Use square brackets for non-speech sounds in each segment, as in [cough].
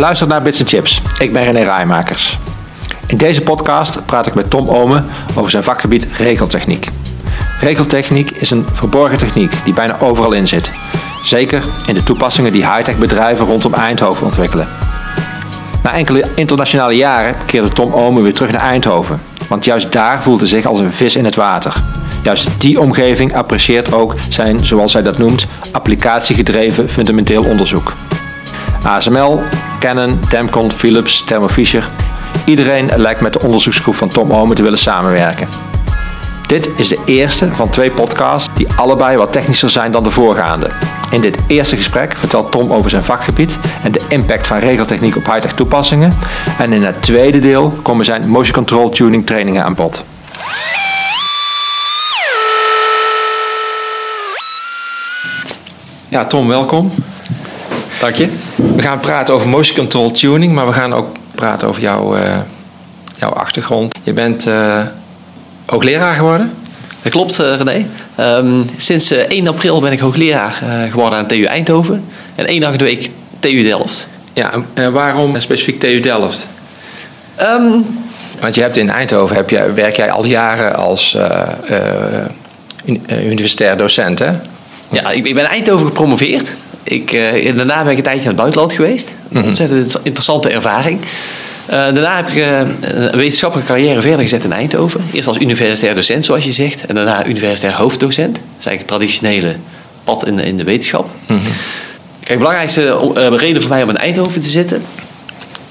luistert naar Bits Chips. Ik ben René Rijmakers. In deze podcast praat ik met Tom Omen over zijn vakgebied regeltechniek. Regeltechniek is een verborgen techniek die bijna overal in zit. Zeker in de toepassingen die high-tech bedrijven rondom Eindhoven ontwikkelen. Na enkele internationale jaren keerde Tom Omen weer terug naar Eindhoven. Want juist daar voelt hij zich als een vis in het water. Juist die omgeving apprecieert ook zijn, zoals hij dat noemt, applicatiegedreven fundamenteel onderzoek. ASML, Canon, Demcon, Philips, Thermo Fisher. Iedereen lijkt met de onderzoeksgroep van Tom Omen te willen samenwerken. Dit is de eerste van twee podcasts die allebei wat technischer zijn dan de voorgaande. In dit eerste gesprek vertelt Tom over zijn vakgebied en de impact van regeltechniek op high-tech toepassingen. En in het tweede deel komen zijn motion control tuning trainingen aan bod. Ja, Tom, welkom. Dank je. We gaan praten over motion control tuning, maar we gaan ook praten over jouw, uh, jouw achtergrond. Je bent uh, hoogleraar geworden? Dat klopt, uh, René. Um, sinds 1 april ben ik hoogleraar geworden aan TU Eindhoven. En één dag in de week TU Delft. Ja, en waarom specifiek TU Delft? Um, Want je hebt in Eindhoven heb je, werk jij al jaren als universitair docent, hè? Ja, ik, ik ben in Eindhoven gepromoveerd. Ik, uh, daarna ben ik een tijdje naar het buitenland geweest. Een ontzettend interessante ervaring. Uh, daarna heb ik uh, een wetenschappelijke carrière verder gezet in Eindhoven. Eerst als universitair docent, zoals je zegt. En daarna universitair hoofddocent. Dat is eigenlijk het traditionele pad in, in de wetenschap. Mm -hmm. Kijk, de belangrijkste reden voor mij om in Eindhoven te zitten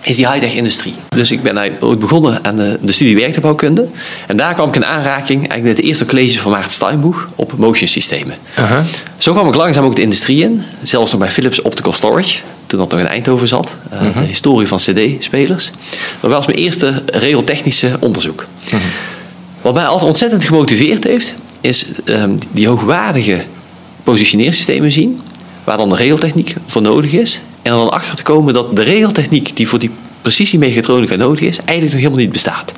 is die high-tech industrie. Dus ik ben ooit begonnen aan de, de studie werktuigbouwkunde. En daar kwam ik in aanraking eigenlijk met het eerste college van Maarten Steinboeg op motion systemen. Uh -huh. Zo kwam ik langzaam ook de industrie in. Zelfs nog bij Philips Optical Storage, toen dat nog in Eindhoven zat. Uh, uh -huh. De historie van cd-spelers. Dat was mijn eerste regeltechnische onderzoek. -huh. Wat mij altijd ontzettend gemotiveerd heeft, is um, die hoogwaardige positioneersystemen zien. Waar dan de regeltechniek voor nodig is. En dan achter te komen dat de regeltechniek die voor die precisiemechatronica nodig is, eigenlijk nog helemaal niet bestaat.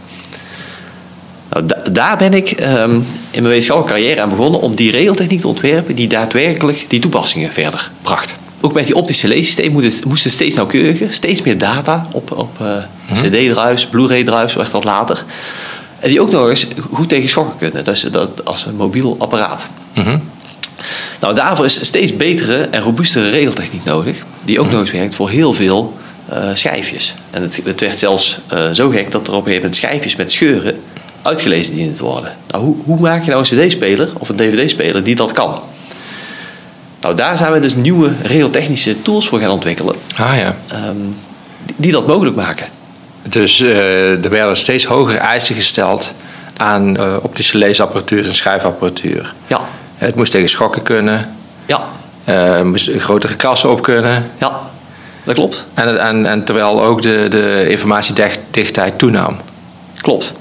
Nou, da daar ben ik um, in mijn wetenschappelijke carrière aan begonnen om die regeltechniek te ontwerpen die daadwerkelijk die toepassingen verder bracht. Ook met die optische leessystemen moesten steeds nauwkeuriger, steeds meer data op, op uh, mm -hmm. CD-drives, Blu-ray-drives, echt wat later. En die ook nog eens goed tegen schokken kunnen, dus dat als een mobiel apparaat. Mm -hmm. Nou, daarvoor is steeds betere en robuustere regeltechniek nodig, die ook nog eens werkt voor heel veel uh, schijfjes. En het, het werd zelfs uh, zo gek dat er op een gegeven moment schijfjes met scheuren uitgelezen dienen te worden. Nou, hoe, hoe maak je nou een CD-speler of een DVD-speler die dat kan? Nou, daar zijn we dus nieuwe regeltechnische tools voor gaan ontwikkelen. Ah ja. Um, die, die, dat mogelijk maken. Dus uh, er werden steeds hogere eisen gesteld aan optische leesapparatuur en schrijfapparatuur. Ja. Het moest tegen schokken kunnen. Ja. Uh, moest grotere krassen op kunnen. Ja, dat klopt. En, en, en terwijl ook de, de informatiedichtheid toenam. Klopt.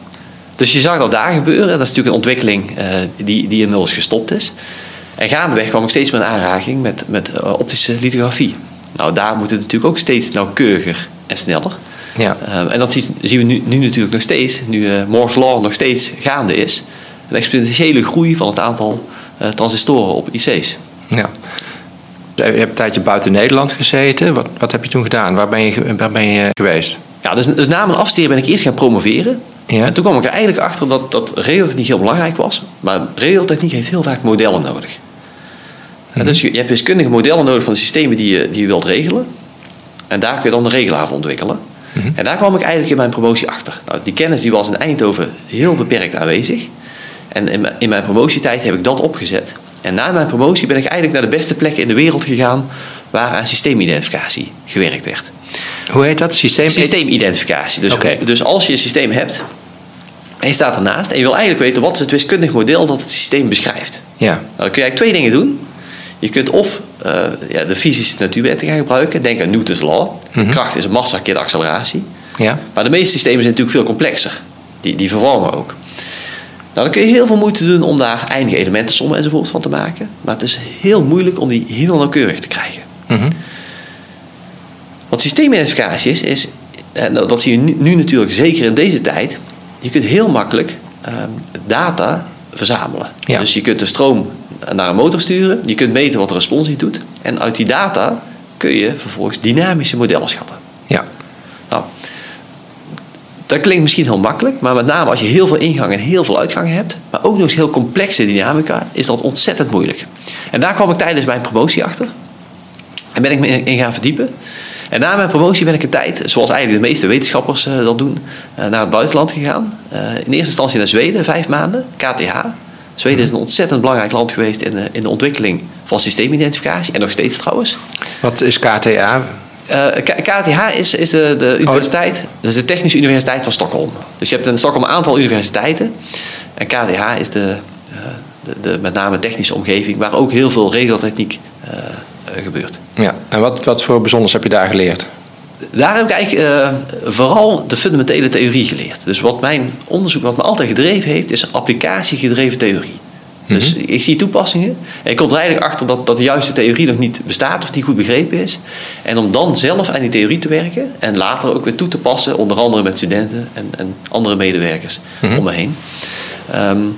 Dus je zag dat daar gebeuren. Dat is natuurlijk een ontwikkeling uh, die, die inmiddels gestopt is. En gaandeweg kwam ik steeds meer in aanraking met, met uh, optische lithografie. Nou, daar moet het natuurlijk ook steeds nauwkeuriger en sneller. Ja. Uh, en dat zien, zien we nu, nu, natuurlijk nog steeds, nu Moore's Law nog steeds gaande is. Een exponentiële groei van het aantal transistoren op IC's. Ja. Je hebt een tijdje buiten Nederland gezeten. Wat, wat heb je toen gedaan? Waar ben je, waar ben je geweest? Ja, dus, dus na mijn afstudeer ben ik eerst gaan promoveren. Ja. En toen kwam ik er eigenlijk achter dat, dat regeltechniek heel belangrijk was. Maar regeltechniek heeft heel vaak modellen nodig. Mm-hmm. Dus je, je, hebt wiskundige modellen nodig van de systemen die je, die je wilt regelen. En daar kun je dan de regelaar voor ontwikkelen. Mm-hmm. En daar kwam ik eigenlijk in mijn promotie achter. Nou, die kennis die was in Eindhoven heel beperkt aanwezig. En in, in mijn promotietijd heb ik dat opgezet. En na mijn promotie ben ik eigenlijk naar de beste plekken in de wereld gegaan waar aan systeemidentificatie gewerkt werd. Hoe heet dat? Systeem... Systeemidentificatie. Dus, okay. dus als je een systeem hebt en je staat ernaast en je wil eigenlijk weten wat is het wiskundig model dat het systeem beschrijft. Ja. Nou, dan kun je eigenlijk twee dingen doen. Je kunt of uh, ja, de fysische natuurwetten gaan gebruiken. Denk aan Newton's law. Mm-hmm. Kracht is massa keer de acceleratie. Ja. Maar de meeste systemen zijn natuurlijk veel complexer. Die, die vervormen ook. Nou, dan kun je heel veel moeite doen om daar eindige elementensommen enzovoort van te maken. Maar het is heel moeilijk om die heel nauwkeurig te krijgen. Mm-hmm. Wat systeemidentificatie is, is, en dat zie je nu, natuurlijk zeker in deze tijd, je kunt heel makkelijk um, data verzamelen. Ja. Dus je kunt de stroom naar een motor sturen, je kunt meten wat de responsie doet. En uit die data kun je vervolgens dynamische modellen schatten. Dat klinkt misschien heel makkelijk, maar met name als je heel veel ingang en heel veel uitgangen hebt, maar ook nog eens heel complexe dynamica, is dat ontzettend moeilijk. En daar kwam ik tijdens mijn promotie achter. En ben ik me in gaan verdiepen. En na mijn promotie ben ik een tijd, zoals eigenlijk de meeste wetenschappers uh, dat doen, uh, naar het buitenland gegaan. Uh, in eerste instantie naar Zweden, vijf maanden, KTH. Zweden is een ontzettend belangrijk land geweest in de, in de ontwikkeling van systeemidentificatie. En nog steeds trouwens. Wat is KTH? KTH is, is de, de universiteit, oh. dat is de Technische Universiteit van Stockholm. Dus je hebt in Stockholm een aantal universiteiten. En KTH is de, de, de met name technische omgeving, waar ook heel veel regeltechniek gebeurt. Ja, en wat, wat voor bijzonders heb je daar geleerd? Daar heb ik eigenlijk uh, vooral de fundamentele theorie geleerd. Dus wat mijn onderzoek, wat me altijd gedreven heeft, is applicatiegedreven theorie. Dus mhm. ik zie toepassingen en ik kom er eigenlijk achter dat, dat de juiste theorie nog niet bestaat of niet goed begrepen is. En om dan zelf aan die theorie te werken en later ook weer toe te passen, onder andere met studenten en, en andere medewerkers mhm. om me heen. Um,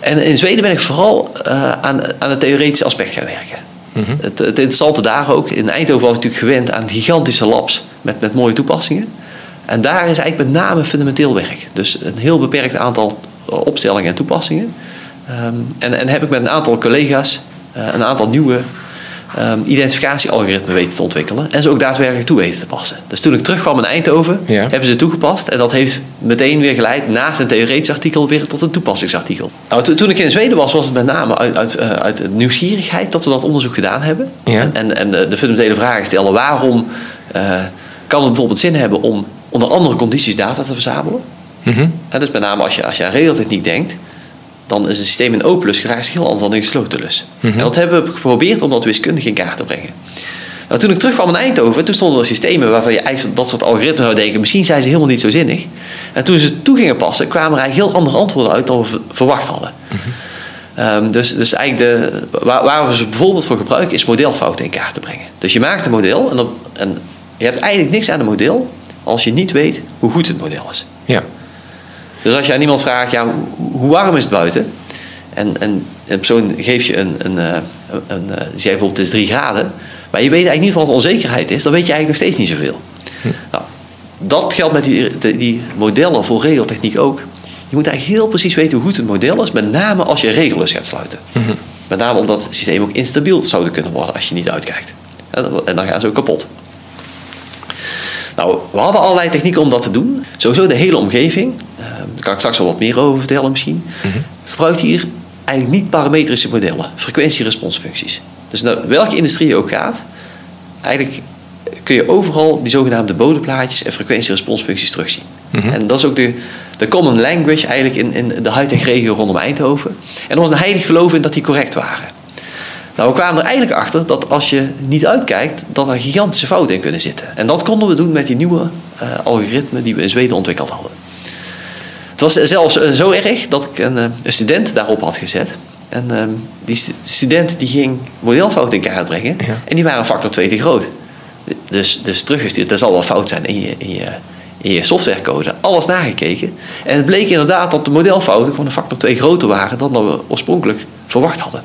en in Zweden ben ik vooral uh, aan, aan het theoretische aspect gaan werken. Mhm. het, het, interessante daar ook, in Eindhoven was ik natuurlijk gewend aan gigantische labs met, met mooie toepassingen. En daar is eigenlijk met name fundamenteel werk. Dus een heel beperkt aantal opstellingen en toepassingen. Um, en, en heb ik met een aantal collega's uh, een aantal nieuwe um, identificatiealgoritmen weten te ontwikkelen. En ze ook daadwerkelijk toe weten te passen. Dus toen ik terugkwam in Eindhoven, ja. hebben ze toegepast. En dat heeft meteen weer geleid, naast een theoretisch artikel, weer tot een toepassingsartikel. Nou, toen ik in Zweden was, was het met name uit, uit, uh, uit nieuwsgierigheid dat we dat onderzoek gedaan hebben. Ja. En, en de, de fundamentele vragen stellen, waarom uh, kan het bijvoorbeeld zin hebben om onder andere condities data te verzamelen? Mm -hmm. en dus met name als je, als je aan regeltechniek denkt, dan is een systeem in open lus gedraagt zich heel anders dan in gesloten lus. Mhm. En dat hebben we geprobeerd om dat wiskundig in kaart te brengen. Nou, toen ik terugkwam in Eindhoven, toen stonden er systemen waarvan je eigenlijk dat soort algoritmen zou denken, misschien zijn ze helemaal niet zo zinnig. En toen ze toe gingen passen, kwamen er eigenlijk heel andere antwoorden uit dan we verwacht hadden. Mhm. um, dus, dus eigenlijk de, waar, waar, we ze bijvoorbeeld voor gebruiken, is modelfouten in kaart te brengen. Dus je maakt een model en, dan, en je hebt eigenlijk niks aan het model als je niet weet hoe goed het model is. Dus als je aan iemand vraagt, ja, hoe warm is het buiten? En, en een persoon geeft je een, een, een, een die zegt bijvoorbeeld het is 3 graden. Maar je weet eigenlijk niet wat de onzekerheid is. Dan weet je eigenlijk nog steeds niet zoveel. Hm. Nou, dat geldt met die, die modellen voor regeltechniek ook. Je moet eigenlijk heel precies weten hoe goed het model is. Met name als je regels gaat sluiten. Hm. Met name omdat het systeem ook instabiel zou kunnen worden als je niet uitkijkt. En dan gaan ze ook kapot. Nou, we hadden allerlei technieken om dat te doen. Sowieso de hele omgeving, uh, daar kan ik straks wel wat meer over vertellen misschien, mm gebruikt hier eigenlijk niet parametrische modellen, frequentie-responsfuncties. Dus naar welke industrie je ook gaat, eigenlijk kun je overal die zogenaamde bodeplaatjes en frequentie-responsfuncties terugzien. Mhm. En dat is ook de, de common language eigenlijk in, in de high-tech regio rondom Eindhoven. En er was een heilig geloof in dat die correct waren. Nou, we kwamen er eigenlijk achter dat als je niet uitkijkt, dat er gigantische fouten in kunnen zitten. En dat konden we doen met die nieuwe uh, algoritmen die we in Zweden ontwikkeld hadden. Het was zelfs uh, zo erg dat ik een, uh, een, student daarop had gezet. En ehm, die student die ging modelfouten in kaart brengen. Ja. En die waren factor 2 te groot. Dus, dus teruggestuurd, dat zal wel fout zijn in je, in je, in je softwarecode. Alles nagekeken. En het bleek inderdaad dat de modelfouten gewoon een factor 2 groter waren dan dat we oorspronkelijk verwacht hadden.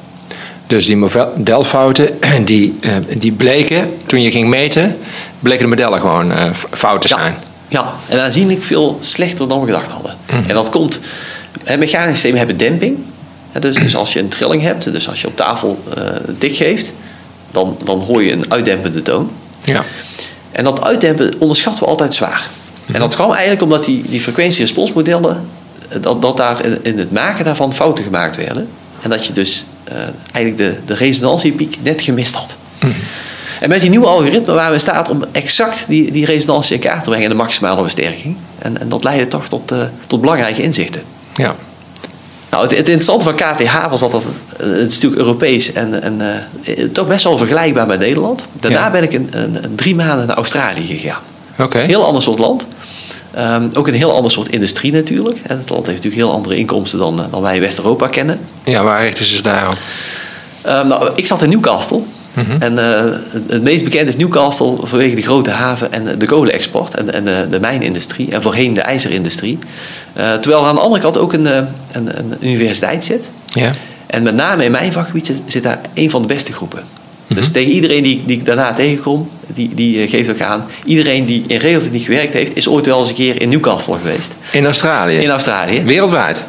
Dus die modelfouten, [clears throat] die, uh, die bleken, toen je ging meten, bleken de modellen gewoon uh, fout te zijn. Ja, en aanzienlijk veel slechter dan we gedacht hadden. Mm. En dat komt, mechanische systemen hebben demping. Dus, dus als je een trilling hebt, dus als je op tafel uh, dik geeft, dan, dan hoor je een uitdempende toon. Ja. En dat uitdempen onderschatten we altijd zwaar. Mm. En dat kwam eigenlijk omdat die, die frequentie-responsmodellen, dat, dat daar in, in het maken daarvan fouten gemaakt werden. En dat je dus eigenlijk de, de resonantiepiek net gemist had. Mm. En met die nieuwe algoritme waren we in staat om exact die, die resonantie in kaart te brengen, de maximale versterking. En, en dat leidde toch tot, uh, tot belangrijke inzichten. Ja. Nou, het, het, interessante van KTH was dat het, het is natuurlijk Europees en, en uh, toch best wel vergelijkbaar met Nederland. Daarna ja. ben ik een, een, een, drie maanden naar Australië gegaan. Oké. Heel ander soort land. Um, ook een heel ander soort industrie natuurlijk. En het land heeft natuurlijk heel andere inkomsten dan, dan wij in West-Europa kennen. Ja, waar richten ze zich daarop? Um, nou, ik zat in Newcastle. Mm -hmm. En uh, het meest bekend is Newcastle vanwege de grote haven en de kolenexport en, en de, de mijnindustrie. En voorheen de ijzerindustrie. Uh, terwijl er aan de andere kant ook een, een, een universiteit zit. Ja. En met name in mijn vakgebied zit, zit daar een van de beste groepen. Dus tegen iedereen die, die ik daarna tegenkom, die, die eh, geeft ook aan... iedereen die in regeltechniek gewerkt heeft... is ooit wel eens een keer in Newcastle geweest. In Australië? In Australië. Wereldwijd?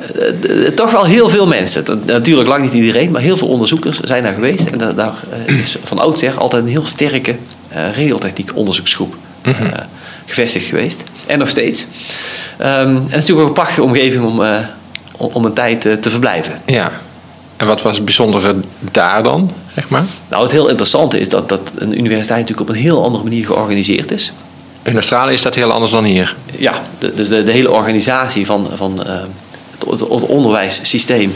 Uh, toch wel heel veel mensen. Natuurlijk lang niet iedereen, maar heel veel onderzoekers zijn daar geweest. En daar, daar is van oudsher altijd een heel sterke regeltechniek onderzoeksgroep mm -hmm. gevestigd geweest. En nog steeds. Um, en het is natuurlijk ook een prachtige omgeving om, om een tijd te verblijven. Ja. En wat was het bijzondere daar dan, zeg maar? Nou, het heel interessante is dat, dat een universiteit natuurlijk op een heel andere manier georganiseerd is. In Australië is dat heel anders dan hier? Ja, de, dus de, de, hele organisatie van, van uh, het, het, onderwijssysteem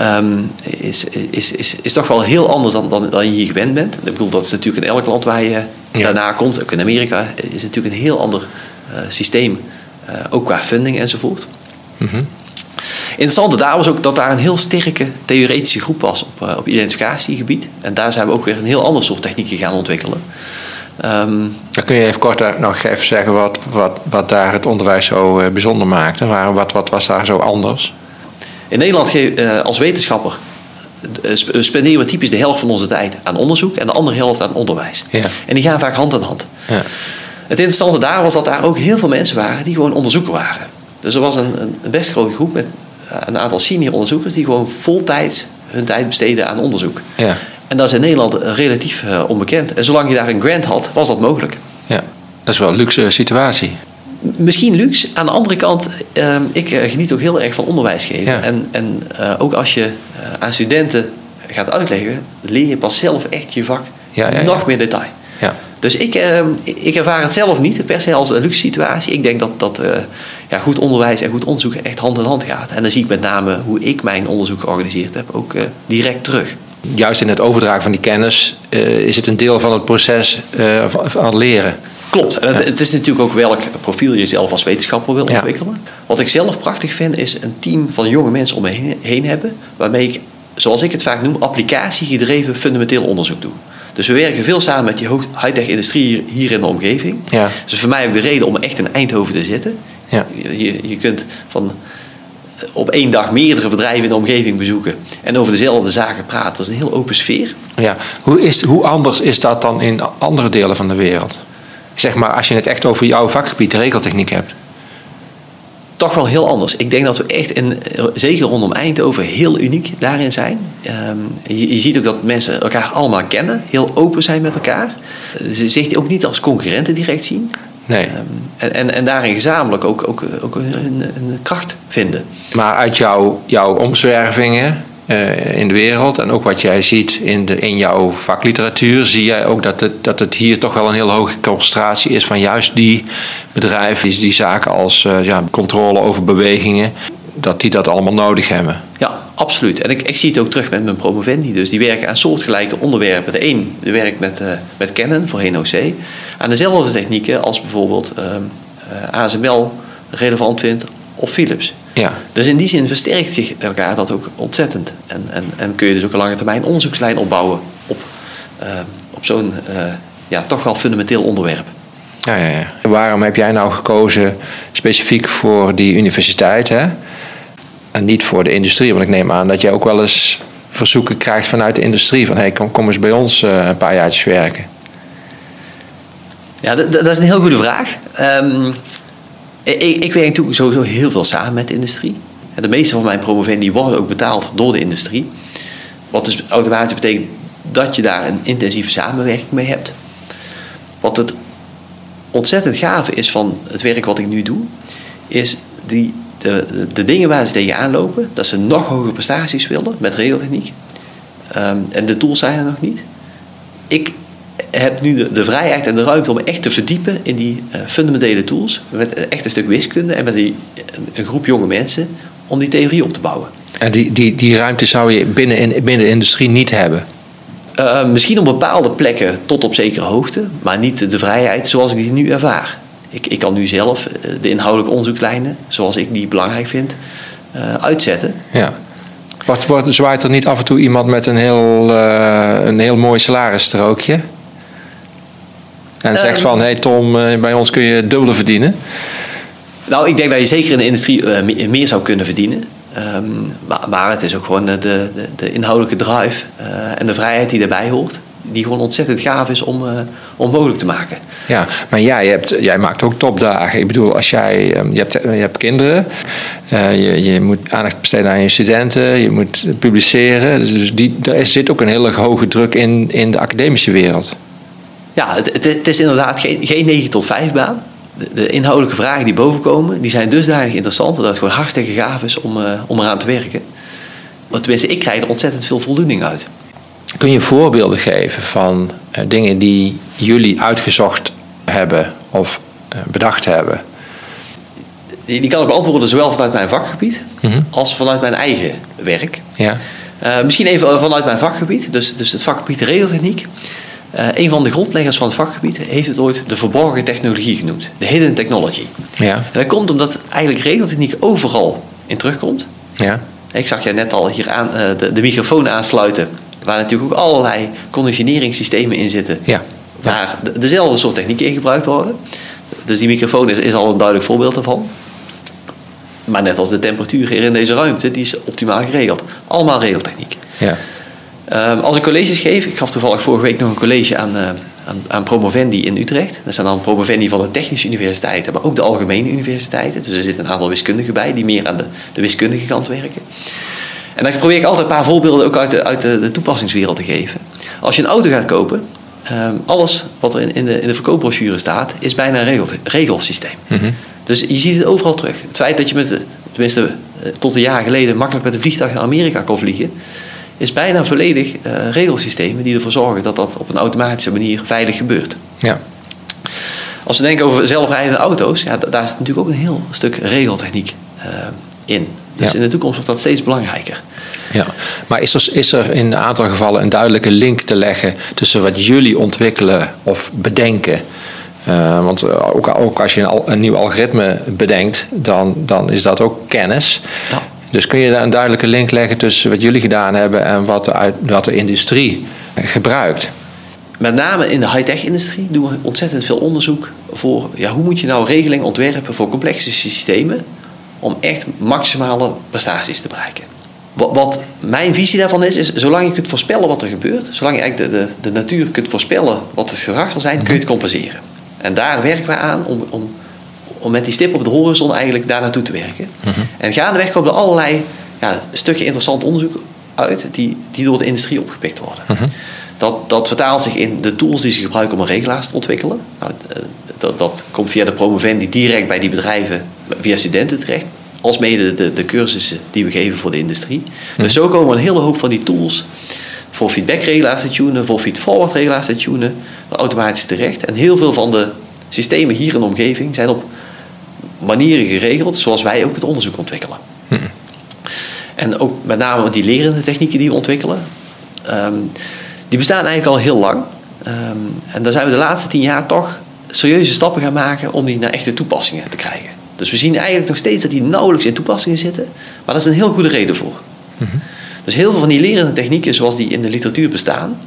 um, is, is, is, is toch wel heel anders dan, dan, dan je hier gewend bent. Ik bedoel, dat is natuurlijk in elk land waar je ja. daarna komt, ook in Amerika, is natuurlijk een heel ander uh, systeem, uh, ook qua funding enzovoort. Mm -hmm. Interessante daar was ook dat daar een heel sterke theoretische groep was op, op identificatiegebied. En daar zijn we ook weer een heel ander soort technieken gaan ontwikkelen. Um, kun je even kort nog even zeggen wat, wat, wat daar het onderwijs zo uh, bijzonder maakte? Waar, wat, wat was daar zo anders? In Nederland uh, als wetenschapper spenderen we typisch de helft van onze tijd aan onderzoek en de andere helft aan onderwijs. Ja. En die gaan vaak hand in hand. Ja. Het interessante daar was dat daar ook heel veel mensen waren die gewoon onderzoeker waren. Dus er was een, een best grote groep met een aantal senior onderzoekers die gewoon voltijds hun tijd besteden aan onderzoek. Ja. En dat is in Nederland relatief uh, onbekend. En zolang je daar een grant had, was dat mogelijk. Ja, dat is wel een luxe situatie. Misschien luxe. Aan de andere kant, uh, ik geniet ook heel erg van onderwijs geven. Ja. En, en uh, ook als je aan studenten gaat uitleggen, leer je pas zelf echt je vak ja, ja, nog meer detail. Dus ik, uh, ik ervaar het zelf niet per se als een luxe situatie. Ik denk dat, dat uh, ja, goed onderwijs en goed onderzoek echt hand in hand gaat. En dan zie ik met name hoe ik mijn onderzoek georganiseerd heb ook uh, direct terug. Juist in het overdragen van die kennis is het een deel van het proces van, van leren. Klopt. En het, het, is natuurlijk ook welk profiel je zelf als wetenschapper wil Ja. ontwikkelen. Wat ik zelf prachtig vind is een team van jonge mensen om me heen, heen hebben. Waarmee ik, zoals ik het vaak noem, applicatiegedreven fundamenteel onderzoek doe. Dus we werken veel samen met die high-tech industrie hier in de omgeving. Ja. Dus voor mij ook de reden om echt in Eindhoven te zitten. Ja. Je, je, je kunt van op één dag meerdere bedrijven in de omgeving bezoeken en over dezelfde zaken praten. Dat is een heel open sfeer. Ja. Hoe, is, hoe anders is dat dan in andere delen van de wereld? Zeg maar, als je het echt over jouw vakgebied, de regeltechniek hebt. Toch wel heel anders. Ik denk dat we echt, in, zeker rondom Eindhoven, heel uniek daarin zijn. Um, je, je, ziet ook dat mensen elkaar allemaal kennen, heel open zijn met elkaar. Ze zich ook niet als concurrenten direct zien. Nee. Um, en, en, en daarin gezamenlijk ook, ook, ook een, een kracht vinden. Maar uit jouw, jouw omzwervingen uh, in de wereld en ook wat jij ziet in, de, in jouw vakliteratuur, zie jij ook dat het, dat het hier toch wel een heel hoge concentratie is van juist die bedrijven, die, die zaken als uh, ja, controle over bewegingen, dat die dat allemaal nodig hebben. Ja, absoluut. En ik, ik zie het ook terug met mijn promovendi. Dus die werken aan soortgelijke onderwerpen. De een die werkt met, uh, met Canon, voorheen OC. Aan dezelfde technieken als bijvoorbeeld uh, ASML relevant vindt of Philips. Ja. Dus in die zin versterkt zich elkaar dat ook ontzettend. En, en, en kun je dus ook een lange termijn onderzoekslijn opbouwen op, uh, op zo'n uh, ja, toch wel fundamenteel onderwerp. Ja, ja, ja. Waarom heb jij nou gekozen specifiek voor die universiteit? Hè? En niet voor de industrie, want ik neem aan dat jij ook wel eens verzoeken krijgt vanuit de industrie. Van hey, kom, kom eens bij ons uh, een paar jaartjes werken. Ja, dat, dat is een heel goede vraag. Um, ik, ik, werk natuurlijk sowieso heel veel samen met de industrie. De meeste van mijn promovendi worden ook betaald door de industrie. Wat dus automatisch betekent dat je daar een intensieve samenwerking mee hebt. Wat het ontzettend gave is van het werk wat ik nu doe, is die, de, de, dingen waar ze tegenaan lopen, dat ze nog hogere prestaties willen met regeltechniek. Um, en de tools zijn er nog niet. Ik heb nu de, de, vrijheid en de ruimte om echt te verdiepen in die uh, fundamentele tools. Met echt een stuk wiskunde en met die, een groep jonge mensen om die theorie op te bouwen. En die, die, die ruimte zou je binnen, in, binnen de industrie niet hebben? Uh, misschien op bepaalde plekken tot op zekere hoogte, maar niet de vrijheid zoals ik die nu ervaar. Ik, ik kan nu zelf de inhoudelijke onderzoekslijnen, zoals ik die belangrijk vind, uh, uitzetten. Ja. Wat, wat zwaait er niet af en toe iemand met een heel, een heel mooi salarisstrookje? En zegt um, van, hé hey Tom, bij ons kun je dubbele verdienen. Nou, ik denk dat je zeker in de industrie uh, meer zou kunnen verdienen. Um, maar, maar, het is ook gewoon de, de, de inhoudelijke drive uh, en de vrijheid die daarbij hoort. die gewoon ontzettend gaaf is om, uh, om mogelijk te maken. Ja, maar jij, hebt, jij maakt ook topdagen. Ik bedoel, als jij, ehm, je, hebt, je hebt kinderen, je, je moet aandacht besteden aan je studenten, je moet publiceren. Dus die, er zit ook een hele hoge druk in, in de academische wereld. Ja, het, het, is inderdaad geen, geen 9 tot 5 baan. De, de, inhoudelijke vragen die bovenkomen, die zijn dusdanig interessant dat het gewoon hartstikke gaaf is om, uh, om eraan te werken. Tenminste, ik krijg er ontzettend veel voldoening uit. Kun je voorbeelden geven van uh, dingen die jullie uitgezocht hebben of uh, bedacht hebben? Die, die, kan ik beantwoorden zowel vanuit mijn vakgebied mm -hmm. als vanuit mijn eigen werk. Ja. Misschien even vanuit mijn vakgebied, dus, dus het vakgebied regeltechniek. Een van de grondleggers van het vakgebied heeft het ooit de verborgen technologie genoemd, de hidden technology. Ja. En dat komt omdat eigenlijk regeltechniek overal in terugkomt. Ja. Ik zag je net al hier aan, de, de microfoon aansluiten waar natuurlijk ook allerlei conditioneringssystemen in zitten. Ja. Waar de, dezelfde soort technieken in gebruikt worden. Dus die microfoon is, is al een duidelijk voorbeeld daarvan. Maar net als de temperatuur hier in deze ruimte, die is optimaal geregeld. Allemaal regeltechniek. Ja. Um, als ik colleges geef, ik gaf toevallig vorige week nog een college aan, uh, aan, aan promovendi in Utrecht. Dat zijn dan promovendi van de technische universiteiten, maar ook de algemene universiteiten. Dus er zitten een aantal wiskundigen bij die meer aan de, de wiskundige kant werken. En dan probeer ik altijd een paar voorbeelden ook uit de, uit de, de toepassingswereld te geven. Als je een auto gaat kopen, um, alles wat er in, in, de, in de verkoopbrochure staat, is bijna een regel, regelsysteem. Mm -hmm. Dus je ziet het overal terug. Het feit dat je met, tenminste tot een jaar geleden, makkelijk met een vliegtuig naar Amerika kon vliegen, is bijna volledig uh, regelsystemen die ervoor zorgen dat dat op een automatische manier veilig gebeurt. Ja. Als we denken over zelfrijdende auto's, ja, daar is natuurlijk ook een heel stuk regeltechniek uh, in. Dus Ja. in de toekomst wordt dat steeds belangrijker. Ja, maar is er, is er in een aantal gevallen een duidelijke link te leggen tussen wat jullie ontwikkelen of bedenken? Uh, want ook, ook, als je een, een, nieuw algoritme bedenkt, dan, dan is dat ook kennis. Ja. Dus kun je daar een duidelijke link leggen tussen wat jullie gedaan hebben en wat de, uit, wat de industrie gebruikt? Met name in de high-tech industrie doen we ontzettend veel onderzoek voor ja, hoe moet je nou regeling ontwerpen voor complexe systemen om echt maximale prestaties te bereiken. Wat, wat, mijn visie daarvan is, is zolang je kunt voorspellen wat er gebeurt, zolang je eigenlijk de, de, de natuur kunt voorspellen wat het gedrag zal zijn, kun je het compenseren. En daar werken we aan om, om, om met die stip op de horizon eigenlijk daar naartoe te werken. Mhm. En gaandeweg komen er allerlei ja, stukken interessant onderzoek uit die, die door de industrie opgepikt worden. Mhm. Dat, dat vertaalt zich in de tools die ze gebruiken om een regelaars te ontwikkelen. Nou, dat, dat komt via de promovendi direct bij die bedrijven, via studenten terecht. Als mede de, de cursussen die we geven voor de industrie. Mhm. Dus zo komen een hele hoop van die tools voor feedback-regelaars te tunen, voor feed-forward-regelaars te tunen, automatisch terecht. En heel veel van de systemen hier in de omgeving zijn op manieren geregeld zoals wij ook het onderzoek ontwikkelen. Mhm. En ook met name die lerende technieken die we ontwikkelen, um, die bestaan eigenlijk al heel lang. Um, en daar zijn we de laatste tien jaar toch serieuze stappen gaan maken om die naar echte toepassingen te krijgen. Dus we zien eigenlijk nog steeds dat die nauwelijks in toepassingen zitten, maar daar is een heel goede reden voor. Mhm. Dus heel veel van die lerende technieken zoals die in de literatuur bestaan,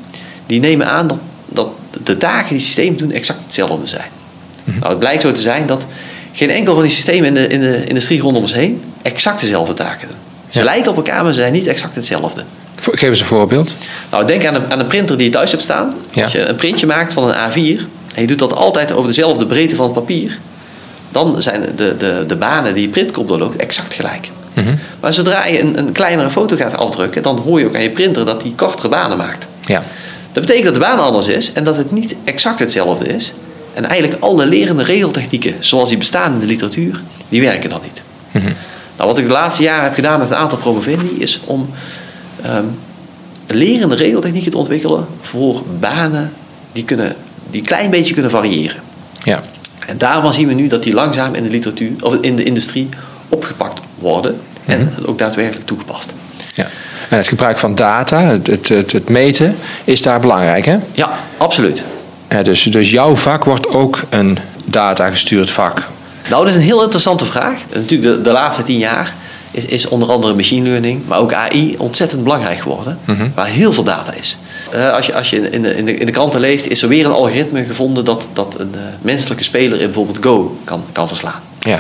die nemen aan dat, dat de taken die systemen doen exact hetzelfde zijn. Mhm. Nou, het blijkt zo te zijn dat geen enkel van die systemen in de, in de industrie rondom ons heen exact dezelfde taken doen. Ze Ja. lijken op elkaar, maar ze zijn niet exact hetzelfde. Geef eens een voorbeeld. Nou, denk aan een, aan een printer die je thuis hebt staan. Ja. Als je een printje maakt van een A4 en je doet dat altijd over dezelfde breedte van het papier, dan zijn de, de, de banen die je printkop doorloopt exact gelijk. Mhm. Maar zodra je een, een kleinere foto gaat afdrukken, dan hoor je ook aan je printer dat die kortere banen maakt. Ja. Dat betekent dat de baan anders is en dat het niet exact hetzelfde is. En eigenlijk alle lerende regeltechnieken zoals die bestaan in de literatuur, die werken dan niet. Mhm. Nou, wat ik de laatste jaren heb gedaan met een aantal promovendi is om ehm, lerende regeltechnieken te ontwikkelen voor banen die, kunnen, die een klein beetje kunnen variëren. Ja. En daarvan zien we nu dat die langzaam in de literatuur of in de industrie opgepakt worden en ook daadwerkelijk toegepast. ja. En het gebruik van data, het, het meten, is daar belangrijk, hè? Ja, absoluut. Dus, dus jouw vak wordt ook een data-gestuurd vak. Nou, dat is een heel interessante vraag. Natuurlijk, de, de laatste tien jaar is, is onder andere machine learning, maar ook AI ontzettend belangrijk geworden, Mhm. waar heel veel data is. Eh, als je, als je in, de, in, de, in de kranten leest, is er weer een algoritme gevonden dat, dat een eh, menselijke speler in bijvoorbeeld Go kan, kan verslaan. Ja.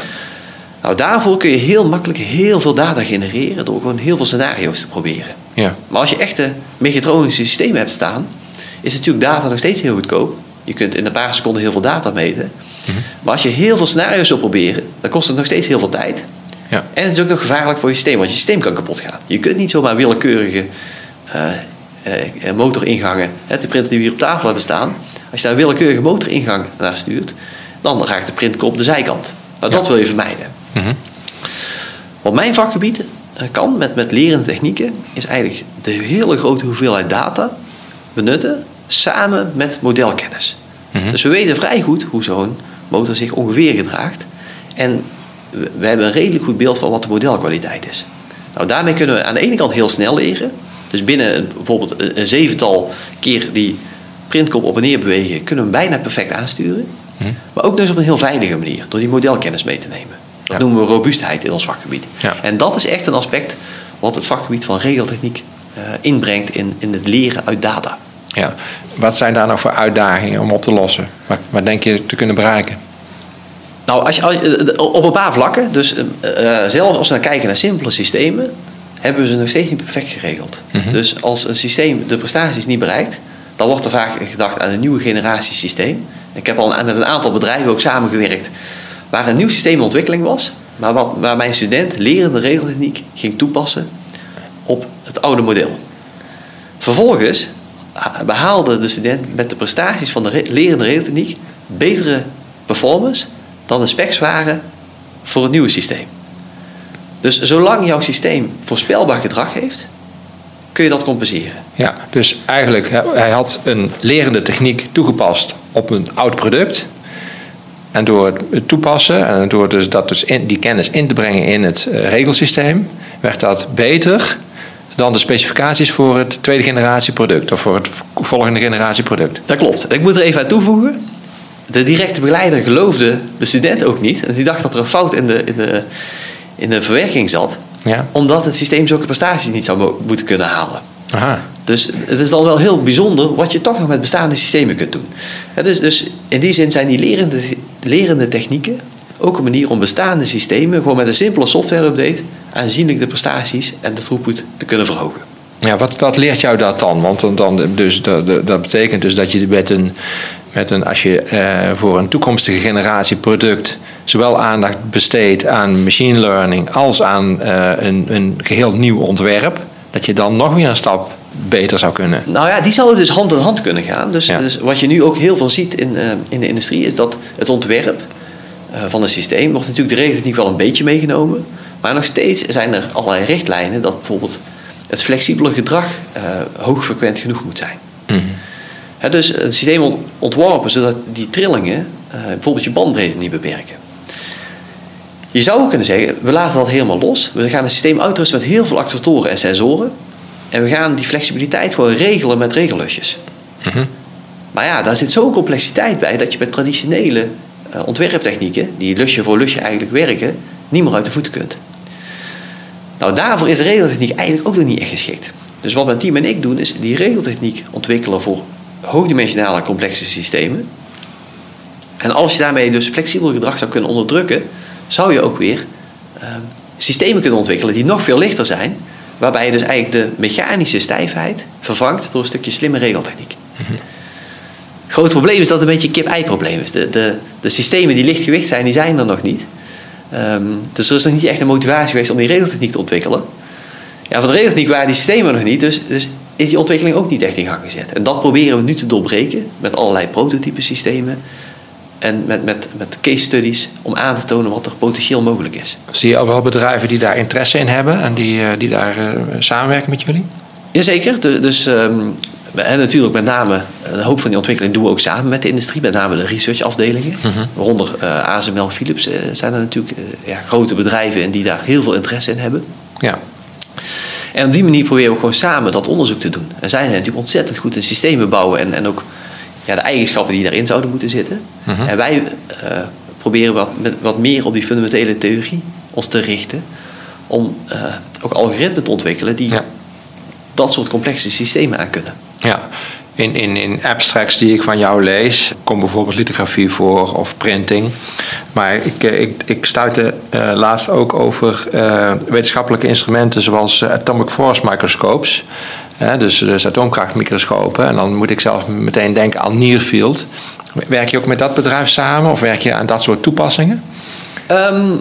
Nou, daarvoor kun je heel makkelijk heel veel data genereren door gewoon heel veel scenario's te proberen. Ja. Maar als je echte mechatronische systemen hebt staan, is natuurlijk data nog steeds heel goedkoop. Je kunt in een paar seconden heel veel data meten. Maar als je heel veel scenario's wil proberen, dan kost het nog steeds heel veel tijd. Ja. En het is ook nog gevaarlijk voor je systeem, want je systeem kan kapot gaan. Je kunt niet zomaar willekeurige eh, motoringangen, de printer die we hier op tafel hebben staan, als je daar een willekeurige motoringang naar stuurt, dan raakt de printer op de zijkant. Nou, dat Ja. wil je vermijden. Mhm. Wat mijn vakgebied kan met, met lerende technieken, is eigenlijk de hele grote hoeveelheid data benutten samen met modelkennis. Mhm. Dus we weten vrij goed hoe zo'n motor zich ongeveer gedraagt. En we, hebben een redelijk goed beeld van wat de modelkwaliteit is. Nou, daarmee kunnen we aan de ene kant heel snel leren. Dus binnen bijvoorbeeld een, zevental keer die printkop op en neer bewegen, kunnen we hem bijna perfect aansturen. Mhm. Maar ook dus op een heel veilige manier, door die modelkennis mee te nemen. Dat Ja. noemen we robuustheid in ons vakgebied. Ja. En dat is echt een aspect wat het vakgebied van regeltechniek eh, inbrengt in, in het leren uit data. Ja. Wat zijn daar nog voor uitdagingen om op te lossen? Wat, wat denk je te kunnen bereiken? Nou, als je, als je- eh, op een paar vlakken, dus eh, eh, zelfs als we dan kijken naar simpele systemen, hebben we ze nog steeds niet perfect geregeld. Mhm. Dus als een systeem de prestaties niet bereikt, dan wordt er vaak gedacht aan een nieuwe generatie systeem. Ik heb al met een aantal bedrijven ook samengewerkt waar een nieuw systeem in ontwikkeling was, maar wat, waar mijn student lerende regeltechniek ging toepassen op het oude model. Vervolgens behaalde de student met de prestaties van de re- lerende regeltechniek betere performance dan de specs waren voor het nieuwe systeem. Dus zolang jouw systeem voorspelbaar gedrag heeft, kun je dat compenseren. Ja, dus eigenlijk, hij had een lerende techniek toegepast op een oud product. En door het toepassen en door dus dat dus die kennis in te brengen in het eh, regelsysteem, werd dat beter dan de specificaties voor het tweede generatie product of voor het volgende generatie product. Dat klopt. Ik moet er even aan toevoegen. De directe begeleider geloofde de student ook niet. En die dacht dat er een fout in de, in de, in de verwerking zat. Ja, Omdat het systeem zulke prestaties niet zou mo- moeten kunnen halen. aha. Dus het is dan wel heel bijzonder wat je toch nog met bestaande systemen kunt doen. Dus, dus in die zin zijn die lerende, lerende technieken ook een manier om bestaande systemen gewoon met een simpele software update aanzienlijk de prestaties en de throughput te kunnen verhogen. Ja, wat, wat leert jou dat dan? Want dan, dus, dat, dat- betekent dus dat je met een, met een als je eh, voor een toekomstige generatie product zowel aandacht besteedt aan machine learning als aan eh, een, een geheel nieuw ontwerp, dat je dan nog weer een stap beter zou kunnen. Nou ja, die zouden dus hand in hand kunnen gaan. Dus, Ja. dus wat je nu ook heel veel ziet in, eh, in de industrie is dat het ontwerp van een systeem wordt natuurlijk de regeltechniek wel een beetje meegenomen. Maar nog steeds zijn er allerlei richtlijnen dat bijvoorbeeld het flexibele gedrag eh, hoogfrequent genoeg moet zijn. Mhm. Dus een systeem ont- ontworpen zodat die trillingen eh, bijvoorbeeld je bandbreedte niet beperken. Je zou ook kunnen zeggen, we laten dat helemaal los. We gaan een systeem uitrusten met heel veel actuatoren en sensoren. En we gaan die flexibiliteit gewoon regelen met regellusjes. Mhm. Maar ja, daar zit zo'n complexiteit bij dat je met traditionele eh, ontwerptechnieken, die lusje voor lusje eigenlijk werken, niet meer uit de voeten kunt. Nou, daarvoor is de regeltechniek eigenlijk ook nog niet echt geschikt. Dus wat mijn team en ik doen, is die regeltechniek ontwikkelen voor hoogdimensionale complexe systemen. En als je daarmee dus flexibel gedrag zou kunnen onderdrukken, zou je ook weer eh, systemen kunnen ontwikkelen die nog veel lichter zijn, waarbij je dus eigenlijk de mechanische stijfheid vervangt door een stukje slimme regeltechniek. Grote probleem is dat het een beetje een kip-ei-probleem is. De, de, de systemen die lichtgewicht zijn, die zijn er nog niet. Ehm, dus er is nog niet echt een motivatie geweest om die regeltechniek te ontwikkelen. Ja, voor de regeltechniek waren die systemen nog niet, dus, dus is die ontwikkeling ook niet echt in gang gezet. En dat proberen we nu te doorbreken met allerlei prototype systemen en met, met, met case studies om aan te tonen wat er potentieel mogelijk is. Zie je al wel bedrijven die daar interesse in hebben en die, eh, die daar eh, samenwerken met jullie? Jazeker, dus ehm, en natuurlijk met name een hoop van die ontwikkeling doen we ook samen met de industrie, met name de researchafdelingen. Waaronder eh ASML Philips eh, zijn er natuurlijk eh, ja, grote bedrijven en die daar heel veel interesse in hebben. Ja. En op die manier proberen we gewoon samen dat onderzoek te doen. En zij zijn natuurlijk ontzettend goed in systemen bouwen en, en ook ja, de eigenschappen die daarin zouden moeten zitten. Mhm. En wij eh, proberen wat, wat meer op die fundamentele theorie ons te richten. Om eh, ook algoritmen te ontwikkelen die Ja. dat soort complexe systemen aan kunnen. Ja, in, in, in abstracts die ik van jou lees, komt bijvoorbeeld lithografie voor of printing. Maar ik, eh, ik, ik stuitte eh, laatst ook over eh, wetenschappelijke instrumenten zoals atomic force microscopes. Hè, dus, dus atoomkrachtmicroscopen. En dan moet ik zelf meteen denken aan Nearfield. Werk je ook met dat bedrijf samen of werk je aan dat soort toepassingen? Ehm,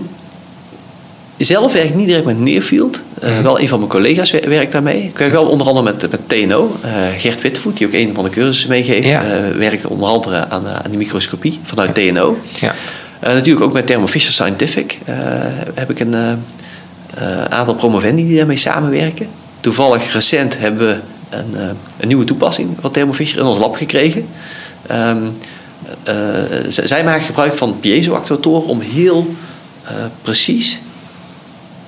zelf werk ik niet direct met Nearfield. Uh, Wel een van mijn collega's werkt daarmee. Ik werk wel onder andere met, met TNO. Uh, Gert Witvoet, die ook een van de cursussen meegeeft, ja. uh, werkt onder andere aan, aan de microscopie vanuit ja. TNO. Ja. natuurlijk ook met Thermo Fisher Scientific heb ik een aantal promovendi die daarmee samenwerken. Toevallig recent hebben we een, een nieuwe toepassing van Thermo Fisher in ons lab gekregen. Um, zij maken gebruik van piezo-actuatoren om heel precies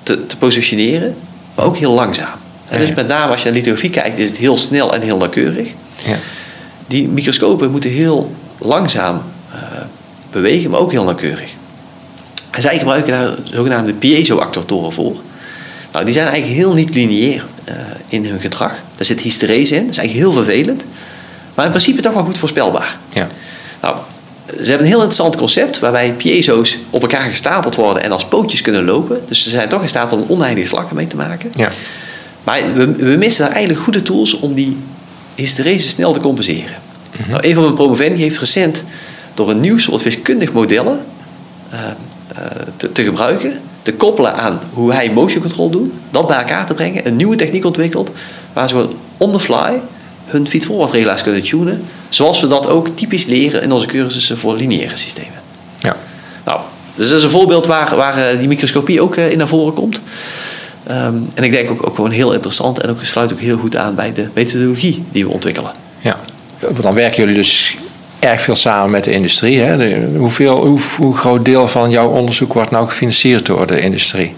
te, te positioneren, maar ook heel langzaam. En dus met name als je naar lithografie kijkt, is het heel snel en heel nauwkeurig. Ja. Die microscopen moeten heel langzaam uh, bewegen, maar ook heel nauwkeurig. En zij gebruiken daar zogenaamde piezo-actuatoren voor. Nou, die zijn eigenlijk heel niet lineair uh, in hun gedrag. Daar zit hysterese in, dat is eigenlijk heel vervelend. Maar in principe toch wel goed voorspelbaar. Ja. Nou, ze hebben een heel interessant concept waarbij piezo's op elkaar gestapeld worden en als pootjes kunnen lopen. Dus ze zijn toch in staat om oneindige slag mee te maken. Ja. Maar we, we missen daar eigenlijk goede tools om die hysterese snel te compenseren. Mm nou, een van mijn promovendi heeft recent door een nieuw soort wiskundig modellen uh, uh, te, te, gebruiken, te koppelen aan hoe hij motion control doet, dat bij elkaar te brengen, een nieuwe techniek ontwikkeld waar ze gewoon on the fly hun feed-forward regelaars kunnen tunen. Zoals we dat ook typisch leren in onze cursussen voor lineaire systemen. Ja. Nou, dus dat is een voorbeeld waar, waar eh, die microscopie ook eh, in naar voren komt. Um, en ik denk ook, ook gewoon heel interessant en ook sluit ook heel goed aan bij de methodologie die we ontwikkelen. Ja, dan werken jullie dus erg veel samen met de industrie. Hè? De, hoeveel, hoe, hoe groot deel van jouw onderzoek wordt nou gefinancierd door de industrie?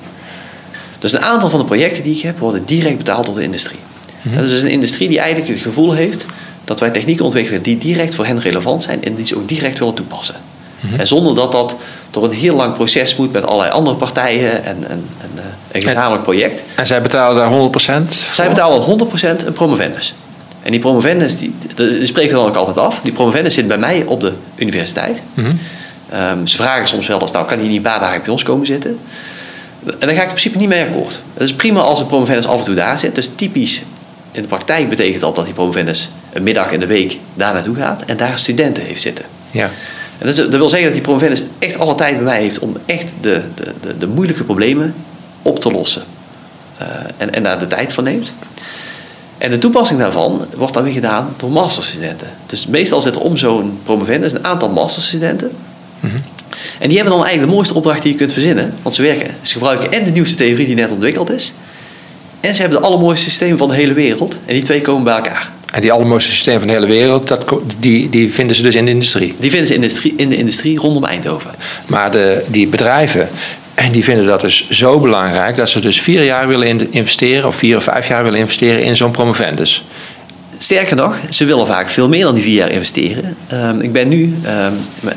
Dus een aantal van de projecten die ik heb worden direct betaald door de industrie. Mm Dus is een industrie die eigenlijk het gevoel heeft dat wij technieken ontwikkelen die direct voor hen relevant zijn en die ze ook direct willen toepassen. Mhm. En zonder dat dat door een heel lang proces moet met allerlei andere partijen en, en, en uh, een gezamenlijk project. En zij betalen daar 100%? Zij betalen 100% een promovendus. En die promovendus, die, die spreken we dan ook altijd af. Die promovendus zit bij mij op de universiteit. Mm um, ze vragen soms wel eens, nou kan hij niet een paar dagen bij ons komen zitten? En daar ga ik in principe niet mee akkoord. Het is prima als een promovendus af en toe daar zit. Dus typisch in de praktijk betekent dat dat die promovendus een middag in de week daar naartoe gaat en daar studenten heeft zitten. Ja. En dat, wil zeggen dat die promovendus echt alle tijd bij mij heeft om echt de, de, de, de moeilijke problemen op te lossen. Uh, en, en daar de tijd voor neemt. En de toepassing daarvan wordt dan weer gedaan door masterstudenten. Dus meestal zit er om zo'n promovendus een aantal masterstudenten. Mm -hmm. En die hebben dan eigenlijk de mooiste opdracht die je kunt verzinnen. Want ze, werken, ze gebruiken en de nieuwste theorie die net ontwikkeld is. En ze hebben de allermooiste systeem van de hele wereld. En die twee komen bij elkaar. En die allermooiste systeem van de hele wereld, dat, die, die vinden ze dus in de industrie? Die vinden ze in de industrie, in de industrie rondom Eindhoven. Maar de, die bedrijven, en die vinden dat dus zo belangrijk dat ze dus vier jaar willen investeren, of vier of vijf jaar willen investeren in zo'n promovendus. Sterker nog, ze willen vaak veel meer dan die vier jaar investeren. Um, ik ben nu,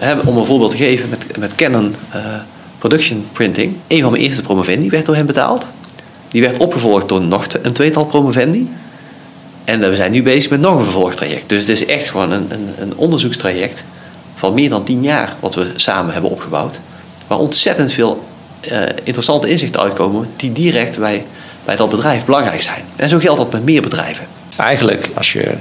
um, om een voorbeeld te geven, met, met Canon uh, Production Printing. Een van mijn eerste promovendi werd door hen betaald. Die werd opgevolgd door nog een tweetal promovendi. En we zijn nu bezig met nog een vervolgtraject. Dus het is echt gewoon een, een, een onderzoekstraject van meer dan tien jaar wat we samen hebben opgebouwd. Waar ontzettend veel uh, interessante inzichten uitkomen die direct bij, bij dat bedrijf belangrijk zijn. En zo geldt dat met meer bedrijven. Eigenlijk, als je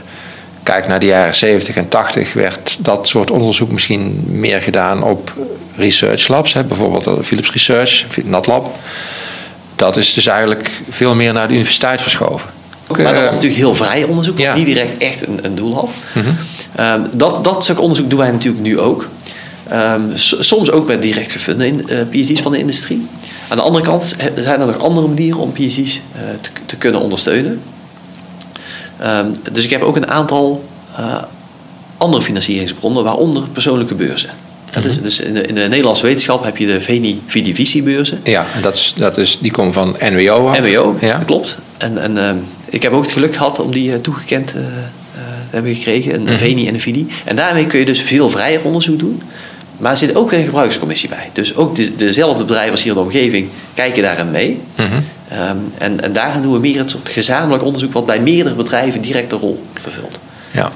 kijkt naar de jaren 70 en 80, werd dat soort onderzoek misschien meer gedaan op research labs. Hè? Bijvoorbeeld Philips Research, NatLab dat is dus eigenlijk veel meer naar de universiteit verschoven. Maar dat was natuurlijk heel vrij onderzoek, ja. niet direct echt een, een doel had. Mm -hmm. dat, dat soort onderzoek doen wij natuurlijk nu ook. Um, soms ook met direct gefunde in, uh, PhD's van de industrie. Aan de andere kant zijn er nog andere manieren om PhD's uh, te, te, kunnen ondersteunen. Um, dus ik heb ook een aantal uh, andere financieringsbronnen, waaronder persoonlijke beurzen. Ja, dus, dus in, de, in, de, Nederlandse wetenschap heb je de Veni Vidi Vici beurzen. Ja, dat is, dat is, die komen van NWO af. NWO, ja. klopt. En, en ik heb ook het geluk gehad om die uh, toegekend uh, te hebben gekregen, een mm Veni en een Vidi. En daarmee kun je dus veel vrijer onderzoek doen. Maar er zit ook weer een gebruikscommissie bij. Dus ook de, dezelfde bedrijven hier in de omgeving kijken daarin mee. -hmm. um, en, en daarin doen we meer het soort gezamenlijk onderzoek wat bij meerdere bedrijven direct een rol vervult. Ja.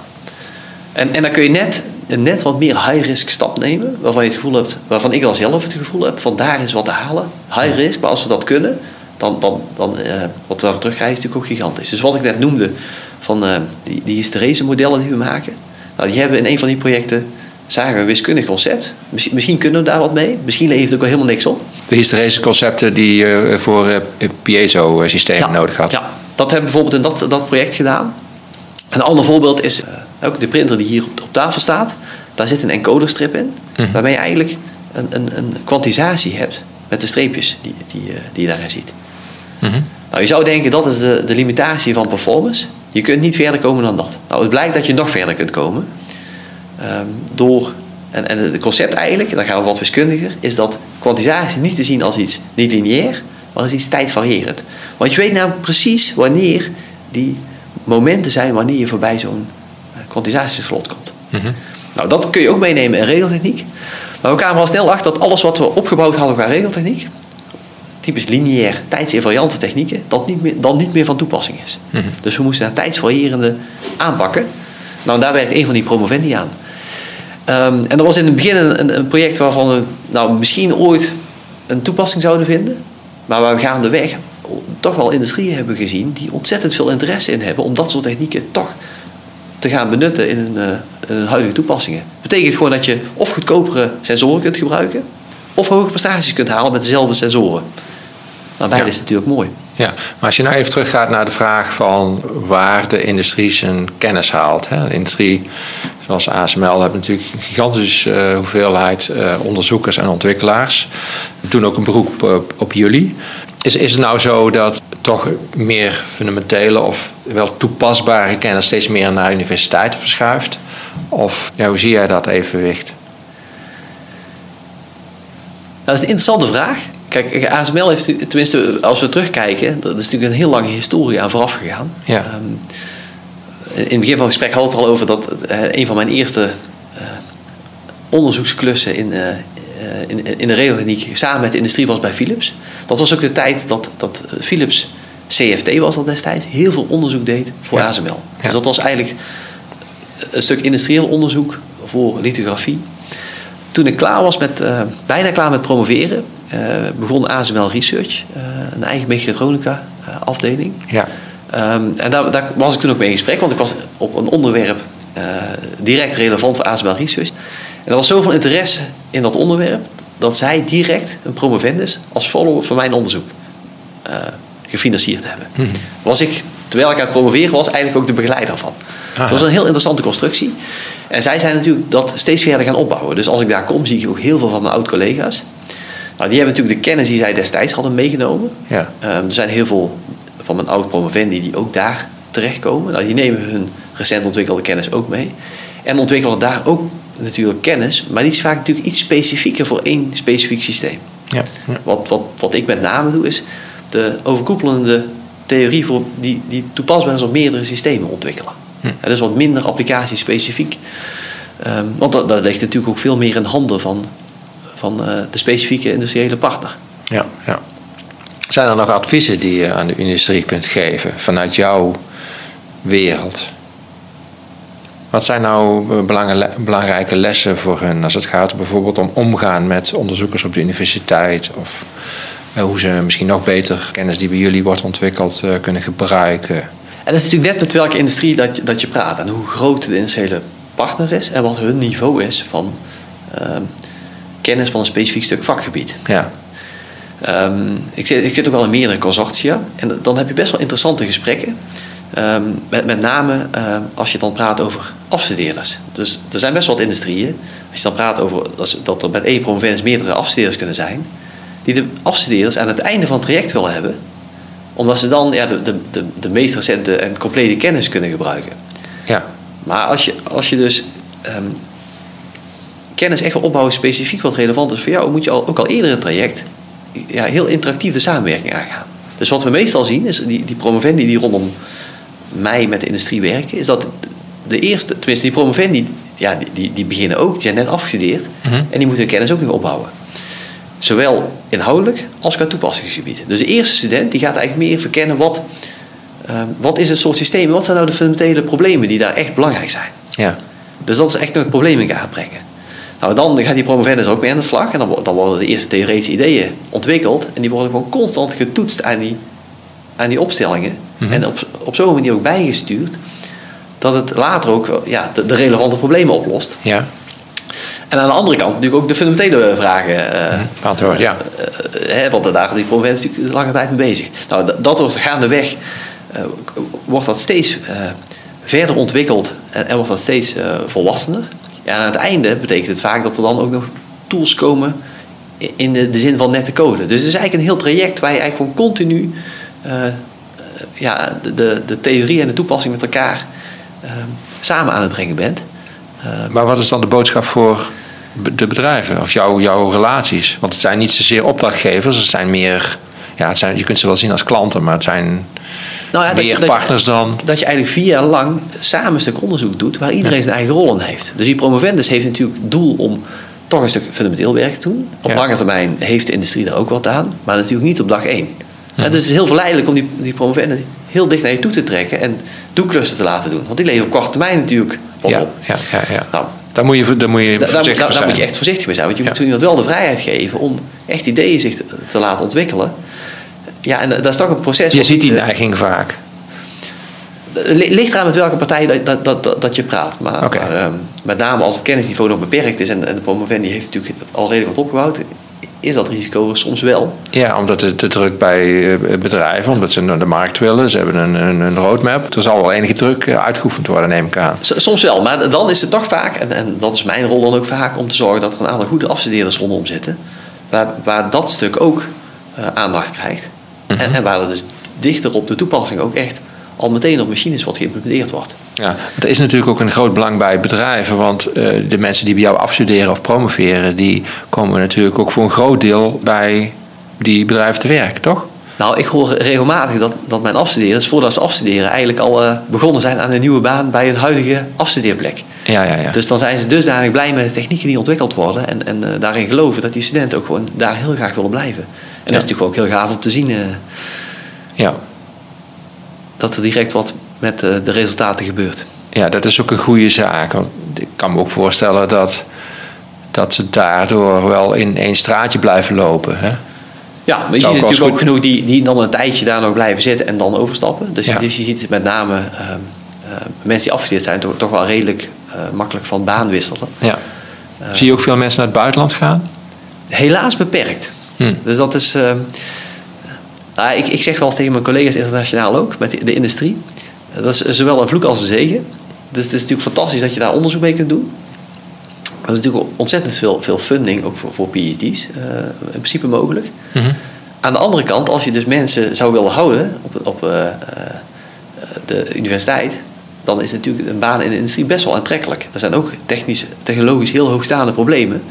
En, en dan kun je net een net wat meer high-risk stap nemen, waarvan je het gevoel hebt, waarvan ik dan zelf het gevoel heb, van daar is wat te halen. High risk, maar als we dat kunnen, dan, dan, dan uh, wat we daarvoor terugkrijgen is natuurlijk ook gigantisch. Dus wat ik net noemde, van uh, die, die hysterese modellen die we maken. Nou, die hebben in een van die projecten zagen we een wiskundig concept. Misschien, misschien, kunnen we daar wat mee. Misschien levert het ook wel helemaal niks op. De hysterese concepten die je voor uh, piezo-systemen nodig had. Ja, dat hebben we bijvoorbeeld in dat, dat project gedaan. Een ander voorbeeld is ook de printer die hier op, op tafel staat. Daar zit een encoderstrip in. Mhm. Waarmee je eigenlijk een, een, een kwantisatie hebt met de streepjes die, die, die je daarin ziet. Mhm. Nou, je zou denken dat is de, de limitatie van performance. Je kunt niet verder komen dan dat. Nou, het blijkt dat je nog verder kunt komen. Um, door, en, en het concept eigenlijk, dan gaan we wat wiskundiger, is dat kwantisatie niet te zien als iets niet lineair, maar als iets tijdvariërend. Want je weet nou precies wanneer die momenten zijn wanneer je voorbij zo'n eh, kwantisatieslot komt. Mm Nou, dat kun je ook meenemen in regeltechniek. Maar we kwamen al snel achter dat alles wat we opgebouwd hadden qua regeltechniek, typisch lineair tijdsinvariante technieken, dat niet meer, dan niet meer van toepassing is. Mhm. Dus we moesten naar tijdsvariërende aanpakken. Nou, daar werkt een van die promovendi aan. Um, en er was in het begin een, een, project waarvan we nou, misschien ooit een toepassing zouden vinden, maar waar we gaandeweg toch wel industrieën hebben gezien die ontzettend veel interesse in hebben om dat soort technieken toch te gaan benutten in hun, in huidige toepassingen. Dat betekent gewoon dat je of goedkopere sensoren kunt gebruiken, of hoge prestaties kunt halen met dezelfde sensoren. Maar beide is natuurlijk mooi. Ja, maar als je nou even teruggaat naar de vraag van waar de industrie zijn kennis haalt. Hè. De industrie, zoals ASML, heeft natuurlijk een gigantische uh, hoeveelheid uh, onderzoekers en ontwikkelaars. Toen ook een beroep op, op jullie. Is, is het nou zo dat toch meer fundamentele of wel toepasbare kennis steeds meer naar universiteiten verschuift? Of ja, hoe zie jij dat evenwicht? Dat is een interessante vraag. Kijk, ASML heeft, tenminste als we terugkijken, dat is natuurlijk een heel lange historie aan vooraf gegaan. Ja. Um, in het begin van het gesprek had het al over dat uh, een van mijn eerste uh, onderzoeksklussen in, uh, in, in de regeltechniek samen met de industrie was bij Philips. Dat was ook de tijd dat, dat Philips CFT was dat destijds, heel veel onderzoek deed voor ja. ASML. Ja. Dus dat was eigenlijk een stuk industrieel onderzoek voor lithografie. Toen ik klaar was met, bijna klaar met promoveren, begon ASML Research, uh, een eigen mechatronica uh, afdeling. Ja. Um, en daar, daar, was ik toen ook mee in gesprek, want ik was op een onderwerp direct relevant voor ASML Research. En er was zoveel interesse in dat onderwerp dat zij direct een promovendus als follower van mijn onderzoek gefinancierd hebben. Hmm. Was ik, terwijl ik aan het promoveren was, eigenlijk ook de begeleider van. Dat was een heel interessante constructie. En zij zijn natuurlijk dat steeds verder gaan opbouwen. Dus als ik daar kom, zie ik ook heel veel van mijn oud-collega's. Nou, die hebben natuurlijk de kennis die zij destijds hadden meegenomen. Ja. Um, er zijn heel veel van mijn oud promovendi die ook daar terechtkomen. Nou, die nemen hun recent ontwikkelde kennis ook mee. En ontwikkelen daar ook natuurlijk kennis, maar die is vaak natuurlijk iets specifieker voor één specifiek systeem. Ja. ja. Wat, wat, wat ik met name doe, is de overkoepelende theorie voor die, die toepasbaar is op meerdere systemen ontwikkelen. Hm. En dus wat minder applicatiespecifiek. Um, want dat, dat ligt natuurlijk ook veel meer in handen van van uh, de specifieke industriële partner. Ja, ja. Zijn er nog adviezen die je aan de industrie kunt geven vanuit jouw wereld? Wat zijn nou belangrijke lessen voor hen als het gaat bijvoorbeeld om omgaan met onderzoekers op de universiteit of eh, hoe ze misschien nog beter kennis die bij jullie wordt ontwikkeld kunnen gebruiken? En dat is natuurlijk net met welke industrie dat je, dat je praat en hoe groot de industriële partner is en wat hun niveau is van ehm, kennis van een specifiek stuk vakgebied. Ja. Um, ik, zit, ik zit ook wel in meerdere consortia en dan heb je best wel interessante gesprekken. Um, met, met name uh, als je dan praat over afstudeerders. Dus er zijn best wel wat industrieën. Als je dan praat over dat er met één promovendus meerdere afstudeerders kunnen zijn. Die de afstudeerders aan het einde van het traject willen hebben. Omdat ze dan ja, de, de, de, de meest recente en complete kennis kunnen gebruiken. Ja. Maar als je, als je dus um, kennis echt wel opbouwen specifiek wat relevant is voor jou, moet je al, ook al eerder een traject ja, heel interactief de samenwerking aangaan. Dus wat we meestal zien, is die, die promovendi die rondom mij met de industrie werken, is dat de eerste, tenminste die promovendi, ja, die, die, die beginnen ook, die zijn net afgestudeerd mhm. en die moeten hun kennis ook nog opbouwen. Zowel inhoudelijk als qua toepassingsgebied. Dus de eerste student die gaat eigenlijk meer verkennen wat, uh, wat is het soort systeem, wat zijn nou de fundamentele problemen die daar echt belangrijk zijn. Ja. Dus dat is echt nog het probleem in kaart brengen. Nou, dan gaat die promovendus er ook mee aan de slag en dan, dan worden de eerste theoretische ideeën ontwikkeld en die worden gewoon constant getoetst aan die, aan die opstellingen. Mhm. En op, op zo'n manier ook bijgestuurd dat het later ook ja, de, de relevante problemen oplost. Ja. En aan de andere kant natuurlijk ook de fundamentele vragen eh, Beantwoord, ja. eh, hè, want daar is die provincie natuurlijk lange tijd mee bezig. Nou, dat, wordt gaandeweg, wordt dat steeds verder ontwikkeld en, en wordt dat steeds volwassener. Ja, aan het einde betekent het vaak dat er dan ook nog tools komen in de, de zin van nette code. Dus het is eigenlijk een heel traject waar je eigenlijk gewoon continu eh, eh, ja, de, de, theorie en de toepassing met elkaar eh, samen aan het brengen bent. Maar wat is dan de boodschap voor de bedrijven of jouw, jouw relaties? Want het zijn niet zozeer opdrachtgevers, het zijn meer, ja, het zijn, je kunt ze wel zien als klanten, maar het zijn Nou ja, meer dat partners dan. dat je eigenlijk vier jaar lang samen een stuk onderzoek doet waar iedereen zijn eigen rol in heeft. Dus die promovendus heeft natuurlijk het doel om toch een stuk fundamenteel werk te doen. Op Ja. lange termijn heeft de industrie daar ook wat aan, maar natuurlijk niet op dag één. Mhm. En dus het is heel verleidelijk om die, die promovendus heel dicht naar je toe te trekken en doeklussen te laten doen. Want die leveren op korte termijn natuurlijk op. ja, ja, ja. Nou, Daar moet je, daar moet je voorzichtig voor daar moet je echt voorzichtig mee zijn. Want je moet iemand wel de vrijheid geven om echt ideeën zich te, te laten ontwikkelen. Ja, en dat is toch een proces. Je ziet die eh, neiging vaak. Het li- ligt eraan met welke partij dat, dat, dat, dat, je praat. Maar, ehm, met name als het kennisniveau nog beperkt is en, en de promovendi heeft natuurlijk al redelijk wat opgebouwd, is dat risico soms wel. Ja, omdat de, de druk bij eh, bedrijven, omdat ze naar de markt willen, ze hebben een, een, een roadmap. Er zal wel enige druk eh, uitgeoefend worden, neem ik aan. Soms wel, maar dan is het toch vaak, en, en dat is mijn rol dan ook vaak, om te zorgen dat er een aantal goede afstudeerders rondom zitten. Waar, waar dat stuk ook eh, aandacht krijgt. En, en waar er dus dichter op de toepassing ook echt al meteen op machines wat geïmplementeerd wordt. Ja, er is natuurlijk ook een groot belang bij bedrijven, want eh, de mensen die bij jou afstuderen of promoveren, die komen natuurlijk ook voor een groot deel bij die bedrijven te werk, toch? Nou, ik hoor regelmatig dat, dat mijn afstudeerders, voordat ze afstuderen, eigenlijk al eh, begonnen zijn aan een nieuwe baan bij een huidige afstudeerplek. Ja, ja, ja. Dus dan zijn ze dusdanig blij met de technieken die ontwikkeld worden en, en eh, daarin geloven dat die studenten ook gewoon daar heel graag willen blijven. En dat is natuurlijk ook heel gaaf om te zien eh, ja. dat er direct wat met eh, de resultaten gebeurt. ja, dat is ook een goede zaak. Want ik kan me ook voorstellen dat, dat ze daardoor wel in één straatje blijven lopen. Hè? Ja, maar je ziet natuurlijk ook genoeg die, die dan een tijdje daar nog blijven zitten en dan overstappen. Dus, Ja. dus je ziet met name ehm, eh, mensen die afgestudeerd zijn toch, toch wel redelijk makkelijk van baan wisselen. Ja. Zie je ook veel mensen naar het buitenland gaan? Helaas beperkt. Hm. Dus dat is. ehm, nou, ik, ik zeg wel eens tegen mijn collega's internationaal ook, met de, de industrie. Dat is zowel een vloek als een zegen. Dus het is natuurlijk fantastisch dat je daar onderzoek mee kunt doen. Er is natuurlijk ontzettend veel, veel funding, ook voor, voor PhD's, eh, in principe mogelijk. Mhm. Aan de andere kant, als je dus mensen zou willen houden op, op eh, eh, de universiteit, dan is natuurlijk een baan in de industrie best wel aantrekkelijk. Er zijn ook technisch, technologisch heel hoogstaande problemen.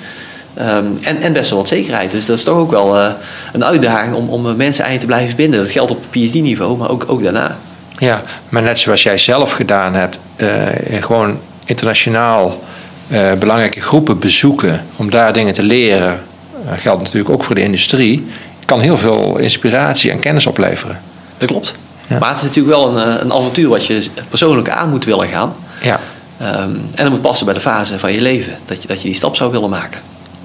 Ehm, en, en best wel wat zekerheid. Dus dat is toch ook wel eh, een uitdaging om, om mensen aan je te blijven binden. Dat geldt op PhD-niveau, maar ook, ook daarna. Ja, maar net zoals jij zelf gedaan hebt, eh, gewoon internationaal eh, belangrijke groepen bezoeken om daar dingen te leren, geldt natuurlijk ook voor de industrie, kan heel veel inspiratie en kennis opleveren. Dat klopt. Ja. Maar het is natuurlijk wel een, een avontuur wat je persoonlijk aan moet willen gaan. Ja. Ehm, en dat moet passen bij de fase van je leven. Dat je, dat je die stap zou willen maken.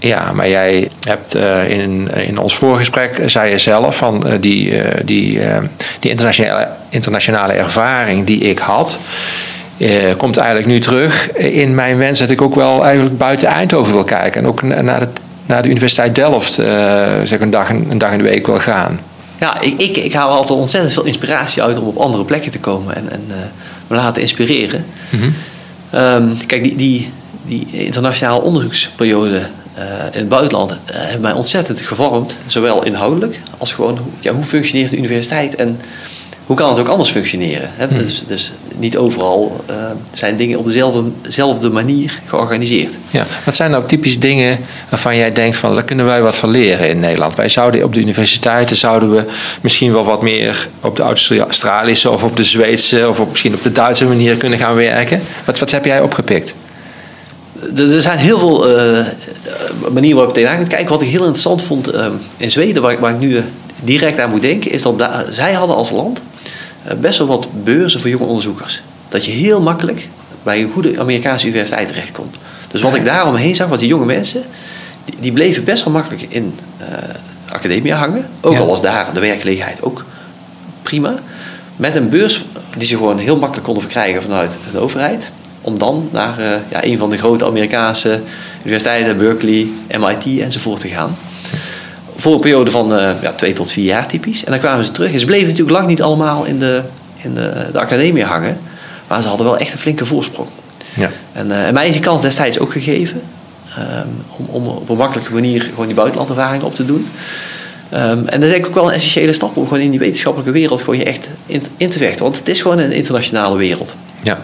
Ja, maar jij hebt eh, in, in ons voorgesprek, eh, zei je zelf, van eh, die, die, die internationale, internationale ervaring die ik had, komt eigenlijk nu terug in mijn wens dat ik ook wel eigenlijk buiten Eindhoven wil kijken. En ook na- naar de, naar de Universiteit Delft zeg een, dag, een dag in de week wil gaan. Ja, ik, ik, ik haal altijd ontzettend veel inspiratie uit om op andere plekken te komen en, en me laten inspireren. Ehm, kijk, die, die, die internationale onderzoeksperiode in het buitenland eh, heeft mij ontzettend gevormd. Zowel inhoudelijk als gewoon hoe- ja, hoe functioneert de universiteit en hoe kan het ook anders functioneren. Hè? Dus, dus niet overal eh, zijn dingen op dezelfde, dezelfde manier georganiseerd. Ja, wat zijn nou typisch dingen waarvan jij denkt van daar kunnen wij wat van leren in Nederland? Wij zouden op de universiteiten zouden we misschien wel wat meer op de Australische of op de Zweedse of op, misschien op de Duitse manier kunnen gaan werken. Wat, wat heb jij opgepikt? Er er zijn heel veel eh, eh, manieren waarop je tegenaan kunt kijken. Wat ik heel interessant vond eh, in Zweden, waar, ik- waar ik nu eh, direct aan moet denken, is dat daar- zij hadden als land eh, best wel wat beurzen voor jonge onderzoekers. Dat je heel makkelijk bij een goede Amerikaanse universiteit terechtkomt. Dus wat ik daaromheen zag, was die jonge mensen, die, die bleven best wel makkelijk in eh academia hangen. Ook Ja. al was daar de werkgelegenheid ook prima. Met een beurs die ze gewoon heel makkelijk konden verkrijgen vanuit de overheid. Om dan naar uh, ja, een van de grote Amerikaanse universiteiten, Berkeley, MIT enzovoort te gaan. Voor een periode van uh, ja, twee tot vier jaar typisch. En dan kwamen ze terug. En ze bleven natuurlijk lang niet allemaal in de, in de, de academie hangen. Maar ze hadden wel echt een flinke voorsprong. Ja. En, uh, en mij is die kans destijds ook gegeven. Um, om, om op een makkelijke manier gewoon die buitenlandervaring op te doen. Um, en dat is eigenlijk ook wel een essentiële stap om gewoon in die wetenschappelijke wereld gewoon je echt in, in, te vechten. Want het is gewoon een internationale wereld. Ja.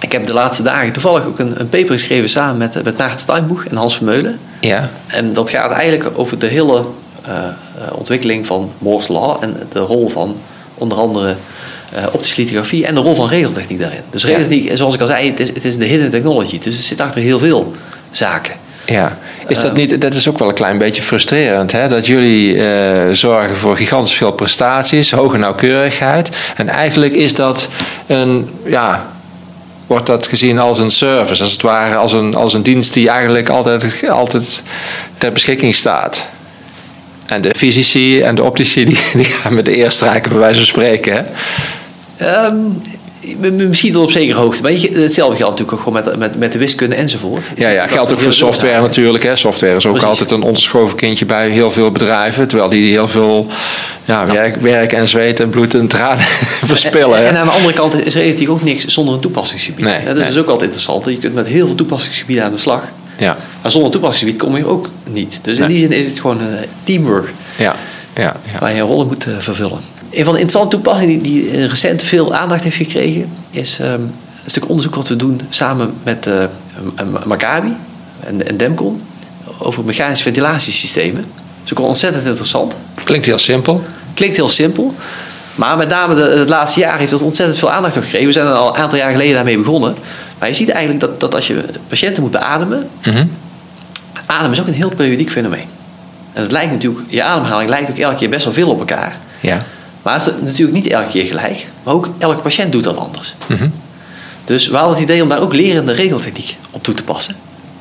Ik heb de laatste dagen toevallig ook een, een paper geschreven samen met, met Naart Steinboeg en Hans Vermeulen. Ja. En dat gaat eigenlijk over de hele uh, ontwikkeling van Moore's Law en de rol van onder andere uh, optische lithografie en de rol van regeltechniek daarin. Dus regeltechniek, zoals ik al zei, het is, het is de hidden technology. Dus het zit achter heel veel zaken. Ja, is dat niet, dat is ook wel een klein beetje frustrerend, hè? dat jullie uh, zorgen voor gigantisch veel prestaties, hoge nauwkeurigheid. En eigenlijk is dat een, ja, wordt dat gezien als een service, als het ware, als een, als een dienst die eigenlijk altijd, altijd ter beschikking staat. En de fysici en de optici [laughs] die, die gaan met de eerste rijken bij wijze van spreken. Hè? Um, misschien tot op zekere hoogte. Maar hetzelfde geldt natuurlijk ook gewoon met, met, met de wiskunde enzovoort. Ja, ja geldt ook voor software natuurlijk. Hè. Software is ook Precies. altijd een onderschoven kindje bij heel veel bedrijven. Terwijl die heel veel ja, werk, werk en zweet en bloed en tranen [laughs] verspillen. En, en, aan de andere kant is relatief ook niks zonder een toepassingsgebied. Nee, dat nee. is ook altijd interessant. Je kunt met heel veel toepassingsgebieden aan de slag. Ja. Maar zonder toepassingsgebied kom je ook niet. Dus in die zin is het gewoon een teamwork. Ja. Ja, ja. Waar je rollen moet uh, vervullen. Een van de interessante toepassingen die, die recent veel aandacht heeft gekregen, is um, een stuk onderzoek wat we doen samen met uh, Maccabi en, en Demcon over mechanische ventilatiesystemen. Dat is ook wel ontzettend interessant. Klinkt heel simpel. Klinkt heel simpel. Maar met name de, het laatste jaar heeft dat ontzettend veel aandacht gekregen. We zijn er al een aantal jaar geleden daarmee begonnen. Maar je ziet eigenlijk dat, dat als je patiënten moet beademen, mm -hmm. ademen is ook een heel periodiek fenomeen. En het lijkt natuurlijk, je ademhaling lijkt ook elke keer best wel veel op elkaar. Ja. Maar het is natuurlijk niet elke keer gelijk. Maar ook elke patiënt doet dat anders. Mm -hmm. Dus we hadden het idee om daar ook lerende regeltechniek op toe te passen.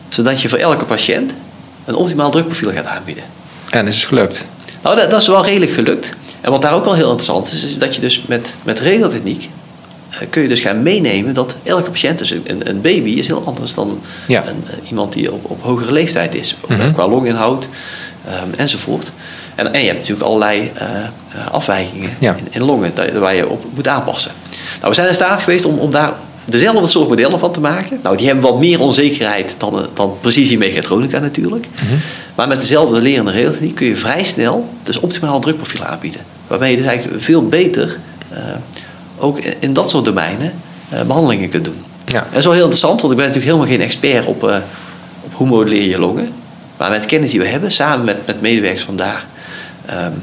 Zodat je voor elke patiënt een optimaal drukprofiel gaat aanbieden. En is het gelukt? Nou, dat, dat is wel redelijk gelukt. En wat daar ook wel heel interessant is, is dat je dus met, met regeltechniek uh, kun je dus gaan meenemen dat elke patiënt, dus een, een baby is heel anders dan ja. een, iemand die op, op hogere leeftijd is. Mm -hmm. Qua longinhoud um, enzovoort. En, en, je hebt natuurlijk allerlei uh, afwijkingen ja. in, in longen waar je op moet aanpassen. Nou, we zijn in staat geweest om, om daar dezelfde soort modellen van te maken. Nou, die hebben wat meer onzekerheid dan, dan precisiemechatronica natuurlijk. Mm -hmm. Maar met dezelfde lerende regeltechniek kun je vrij snel dus optimaal drukprofiel aanbieden. Waarmee je dus eigenlijk veel beter uh, ook in, dat soort domeinen uh, behandelingen kunt doen. Ja. Dat is wel heel interessant, want ik ben natuurlijk helemaal geen expert op, uh, op hoe modelleer je longen. Maar met de kennis die we hebben, samen met, met medewerkers van daar, um,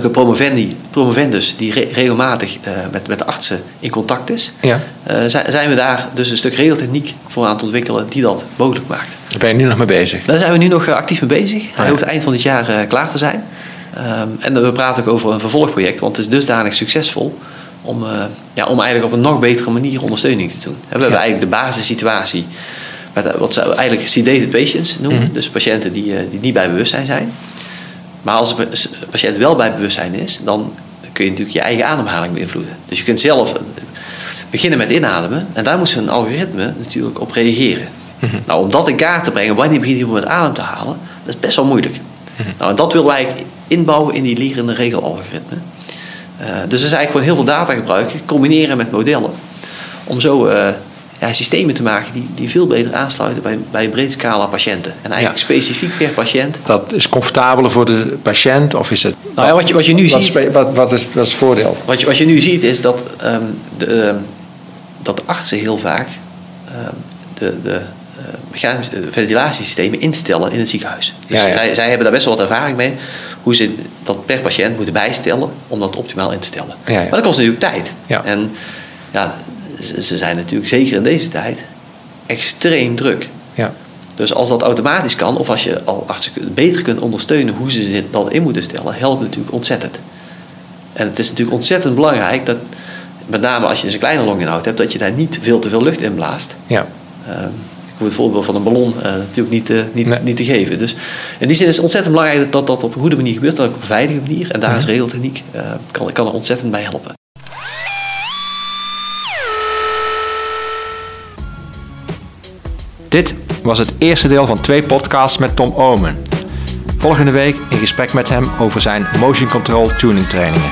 promovendi, promovendus die re regelmatig uh, met, met de artsen in contact is, ja. uh, zijn, we daar dus een stuk regeltechniek voor aan het ontwikkelen die dat mogelijk maakt. Daar ben je nu nog mee bezig? Daar zijn we nu nog actief mee bezig. Hij ja. hoopt eind van dit jaar uh, klaar te zijn. Um, en we praten ook over een vervolgproject, want het is dusdanig succesvol om, ja, om eigenlijk op een nog betere manier ondersteuning te doen. We hebben ja. eigenlijk de basissituatie met wat ze eigenlijk sedated patients noemen. Mhm. Dus patiënten die, die niet bij bewustzijn zijn. Maar als een patiënt wel bij bewustzijn is, dan kun je natuurlijk je eigen ademhaling beïnvloeden. Dus je kunt zelf beginnen met inademen en daar moet een algoritme natuurlijk op reageren. Mhm. Nou, om dat in kaart te brengen, wanneer begint iemand met adem te halen, dat is best wel moeilijk. Mhm. Nou, en dat willen wij inbouwen in die lerende regelalgoritme. Uh, dus dat is eigenlijk gewoon heel veel data gebruiken, combineren met modellen, om zo uh, ja, systemen te maken die, die veel beter aansluiten bij, bij een breed scala patiënten. En eigenlijk ja. specifiek per patiënt. Dat is comfortabeler voor de patiënt of is het... Nou ja, wat je, wat je nu wat, ziet... Wat, wat, is, wat is het voordeel? Wat je, wat je nu ziet is dat, um, de, um, dat artsen heel vaak um, de, de uh, mechanische ventilatiesystemen instellen in het ziekenhuis. Dus ja. Zij, zij hebben daar best wel wat ervaring mee. Hoe ze dat per patiënt moeten bijstellen om dat optimaal in te stellen. Ja, maar dat kost natuurlijk tijd. Ja. En ja, ze zijn natuurlijk zeker in deze tijd extreem druk. Ja. Dus als dat automatisch kan, of als je al beter kunt ondersteunen hoe ze dat in moeten stellen, helpt natuurlijk ontzettend. En het is natuurlijk ontzettend belangrijk dat, met name als je dus een kleine longinhoud hebt, dat je daar niet veel te veel lucht in blaast. Ja. Ehm, ik hoef het voorbeeld van een ballon eh, natuurlijk niet, eh, niet, niet te geven. Dus in die zin is het ontzettend belangrijk dat dat op een goede manier gebeurt, dat ook op een veilige manier. En daar mhm. is regeltechniek eh, kan, kan er ontzettend bij helpen. Dit was het eerste deel van twee podcasts met Tom Omen. Volgende week in gesprek met hem over zijn motion control tuning trainingen.